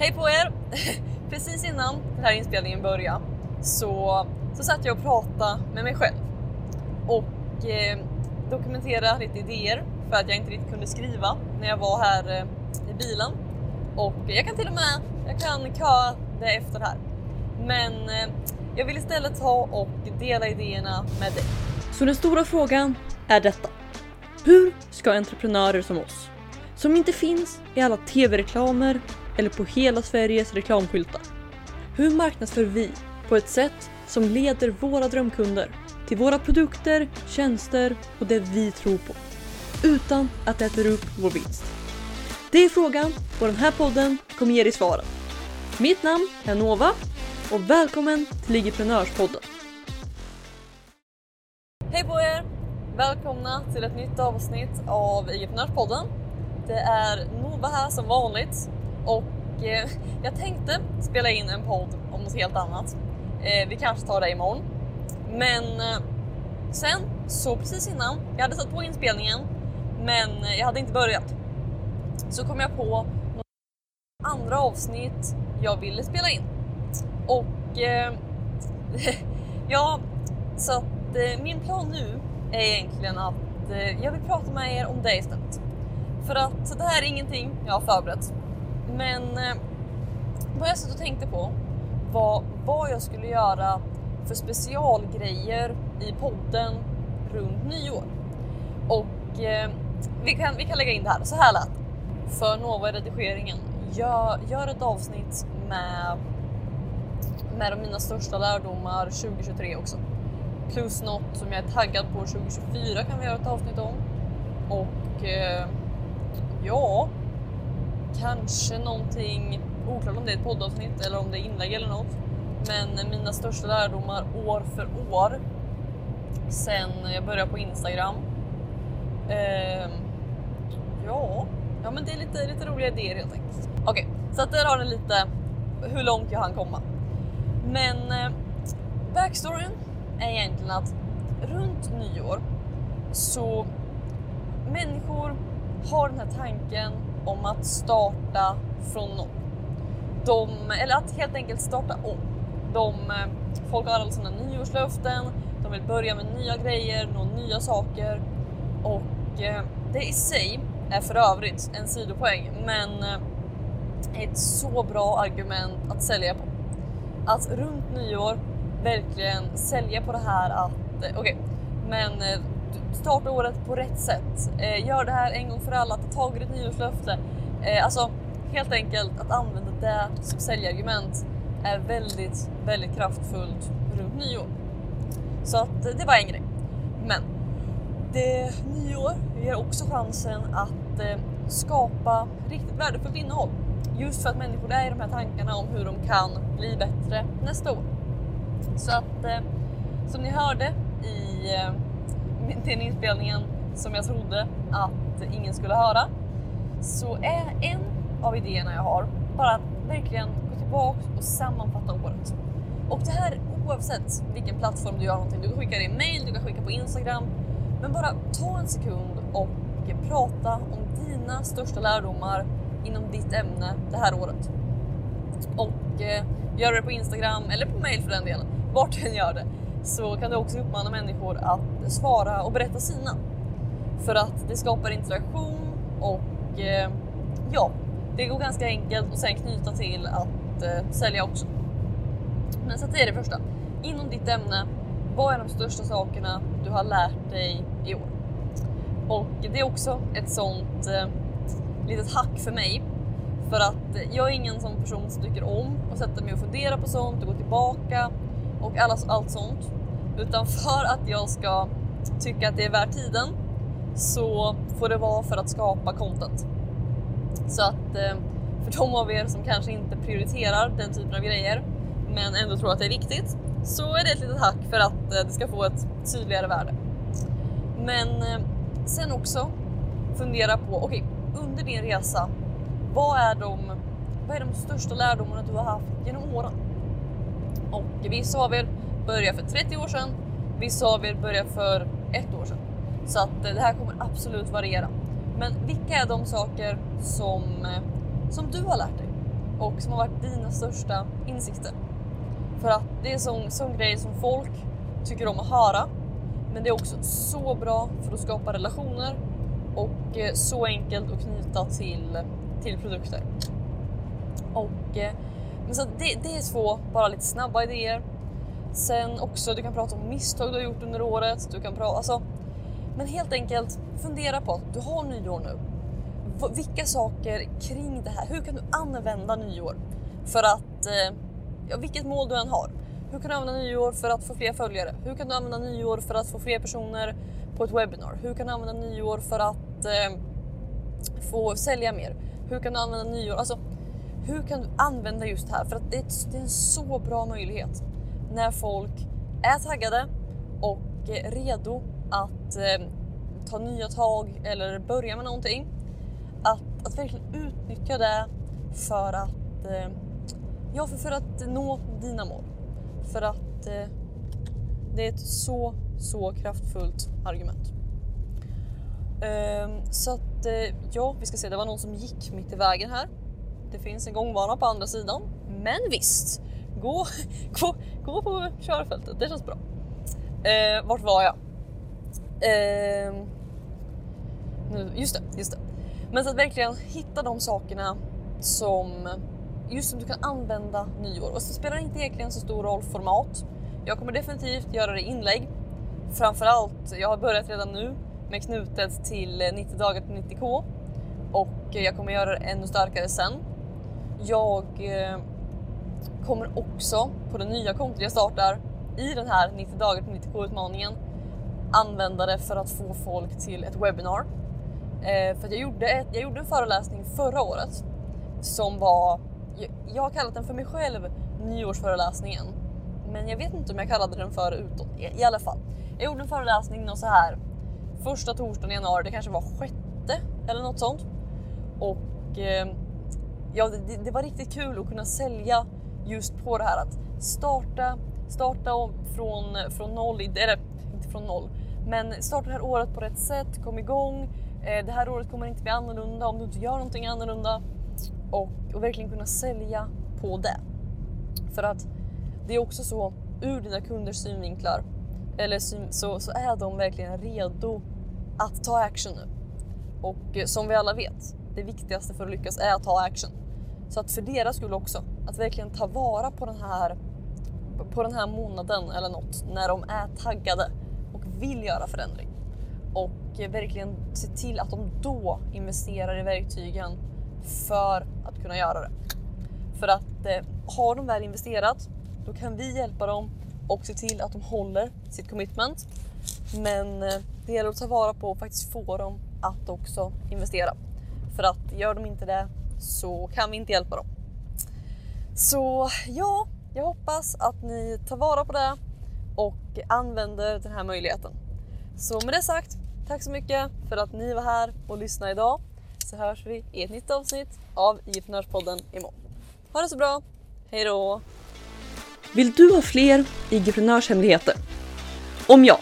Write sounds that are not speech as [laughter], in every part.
Hej på er! [laughs] Precis innan den här inspelningen började så, så satt jag och pratade med mig själv och eh, dokumenterade lite idéer för att jag inte riktigt kunde skriva när jag var här eh, i bilen. Och jag kan till och med jag kan köa det efter här. Men eh, jag vill istället ta och dela idéerna med dig. Så den stora frågan är detta. Hur ska entreprenörer som oss, som inte finns i alla tv-reklamer eller på hela Sveriges reklamskyltar. Hur marknadsför vi på ett sätt som leder våra drömkunder till våra produkter, tjänster och det vi tror på utan att det äter upp vår vinst? Det är frågan och den här podden kommer ge dig svaren. Mitt namn är Nova och välkommen till Ligiprenörspodden. Hej på er! Välkomna till ett nytt avsnitt av Ligiprenörspodden. Det är Nova här som vanligt och eh, jag tänkte spela in en podd om något helt annat. Eh, vi kanske tar det imorgon. Men eh, sen så precis innan, jag hade satt på inspelningen men eh, jag hade inte börjat. Så kom jag på andra avsnitt jag ville spela in. Och eh, [laughs] ja, så att eh, min plan nu är egentligen att eh, jag vill prata med er om det istället. För att det här är ingenting jag har förberett. Men eh, vad jag satt och tänkte på var vad jag skulle göra för specialgrejer i podden runt nyår. Och eh, vi, kan, vi kan lägga in det här, så här lät För Nova i redigeringen, gör, gör ett avsnitt med, med de mina största lärdomar 2023 också. Plus något som jag är taggad på 2024 kan vi göra ett avsnitt om. Och eh, ja, kanske någonting, oklart om det är ett poddavsnitt eller om det är inlägg eller något. Men mina största lärdomar år för år sen jag började på Instagram. Eh, ja, ja, men det är lite, lite roliga idéer helt enkelt. Okej, okay, så att där har ni lite hur långt jag hann komma. Men eh, backstoryn är egentligen att runt nyår så människor har den här tanken om att starta från noll. De, eller att helt enkelt starta om. De, eh, folk har alla sina nyårslöften, de vill börja med nya grejer, nå nya saker och eh, det i sig är för övrigt en sidopoäng men eh, ett så bra argument att sälja på. Att runt nyår verkligen sälja på det här att okej, okay, men starta året på rätt sätt. Eh, gör det här en gång för alla, ta tag i ditt nyårslöfte. Eh, alltså helt enkelt att använda det som säljargument är väldigt, väldigt kraftfullt runt nyår. Så att eh, det var en grej. Men det nyår ger också chansen att eh, skapa riktigt värdefullt innehåll. Just för att människor är i de här tankarna om hur de kan bli bättre nästa år. Så att eh, som ni hörde i eh, den inspelningen som jag trodde att ingen skulle höra så är en av idéerna jag har bara att verkligen gå tillbaka och sammanfatta året. Och det här oavsett vilken plattform du gör någonting. Du kan skicka det i mail, du kan skicka på Instagram. Men bara ta en sekund och prata om dina största lärdomar inom ditt ämne det här året. Och eh, gör det på Instagram eller på mail för den delen, vart du än gör det så kan du också uppmana människor att svara och berätta sina. För att det skapar interaktion och eh, ja, det går ganska enkelt och sen knyta till att eh, sälja också. Men så det är det första. Inom ditt ämne, vad är de största sakerna du har lärt dig i år? Och det är också ett sånt eh, litet hack för mig. För att jag är ingen sån person som tycker om att sätta mig och fundera på sånt och gå tillbaka och alla, allt sånt. Utan för att jag ska tycka att det är värt tiden så får det vara för att skapa content. Så att eh, för de av er som kanske inte prioriterar den typen av grejer men ändå tror att det är viktigt så är det ett litet hack för att eh, det ska få ett tydligare värde. Men eh, sen också fundera på, okej, okay, under din resa, vad är, de, vad är de största lärdomarna du har haft genom åren? Och vissa av er började för 30 år sedan, vissa av er började för ett år sedan. Så att eh, det här kommer absolut variera. Men vilka är de saker som, eh, som du har lärt dig? och som har varit dina största insikter? För att det är sån, sån grej som folk tycker om att höra. Men det är också så bra för att skapa relationer och eh, så enkelt att knyta till, till produkter. Och, men så det, det är två bara lite snabba idéer. Sen också, du kan prata om misstag du har gjort under året. Du kan prata, alltså, men helt enkelt fundera på att du har nyår nu. Vilka saker kring det här, hur kan du använda nyår för att, eh, ja, vilket mål du än har. Hur kan du använda nyår för att få fler följare? Hur kan du använda nyår för att få fler personer på ett webbinar? Hur kan du använda nyår för att eh, få sälja mer? Hur kan du använda nyår? Alltså, hur kan du använda just det här? För att det är, det är en så bra möjlighet när folk är taggade och eh, redo att eh, ta nya tag eller börja med någonting. Att, att verkligen utnyttja det för att, eh, ja, för, för att nå dina mål. För att eh, det är ett så, så kraftfullt argument. Ehm, så att eh, ja, vi ska se, det var någon som gick mitt i vägen här. Det finns en gångbana på andra sidan. Men visst, gå, gå, gå på körfältet, det känns bra. Eh, vart var jag? Eh, just det, just det. Men så att verkligen hitta de sakerna som just som du kan använda nyår. Och så spelar det inte egentligen så stor roll format. Jag kommer definitivt göra det i inlägg. Framförallt, jag har börjat redan nu med knutet till 90 dagar till 90k och jag kommer göra det ännu starkare sen. Jag eh, kommer också på det nya kontot jag startar i den här 90 dagar till 90k utmaningen använda det för att få folk till ett webbinar. Eh, för jag gjorde, ett, jag gjorde en föreläsning förra året som var, jag, jag har kallat den för mig själv nyårsföreläsningen. Men jag vet inte om jag kallade den för utåt. I, i alla fall. Jag gjorde en föreläsning och så här första torsdagen i januari, det kanske var sjätte eller något sånt. Och eh, ja, det, det, var riktigt kul att kunna sälja just på det här att starta, starta från, från noll, eller inte från noll, men starta det här året på rätt sätt, kom igång. Eh, det här året kommer inte bli annorlunda om du inte gör någonting annorlunda och, och verkligen kunna sälja på det. För att det är också så ur dina kunders synvinklar eller så, så är de verkligen redo att ta action nu. Och eh, som vi alla vet, det viktigaste för att lyckas är att ta action. Så att för deras skull också, att verkligen ta vara på den här, på den här månaden eller något när de är taggade och vill göra förändring. Och verkligen se till att de då investerar i verktygen för att kunna göra det. För att eh, har de väl investerat, då kan vi hjälpa dem och se till att de håller sitt commitment. Men eh, det gäller att ta vara på och faktiskt få dem att också investera. För att gör de inte det så kan vi inte hjälpa dem. Så ja, jag hoppas att ni tar vara på det och använder den här möjligheten. Så med det sagt, tack så mycket för att ni var här och lyssnade idag. Så hörs vi i ett nytt avsnitt av IG-podden imorgon. Ha det så bra, hej då! Vill du ha fler IG-hemligheter? Om ja,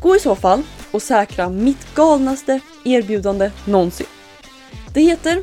gå i så fall och säkra mitt galnaste erbjudande någonsin. Det heter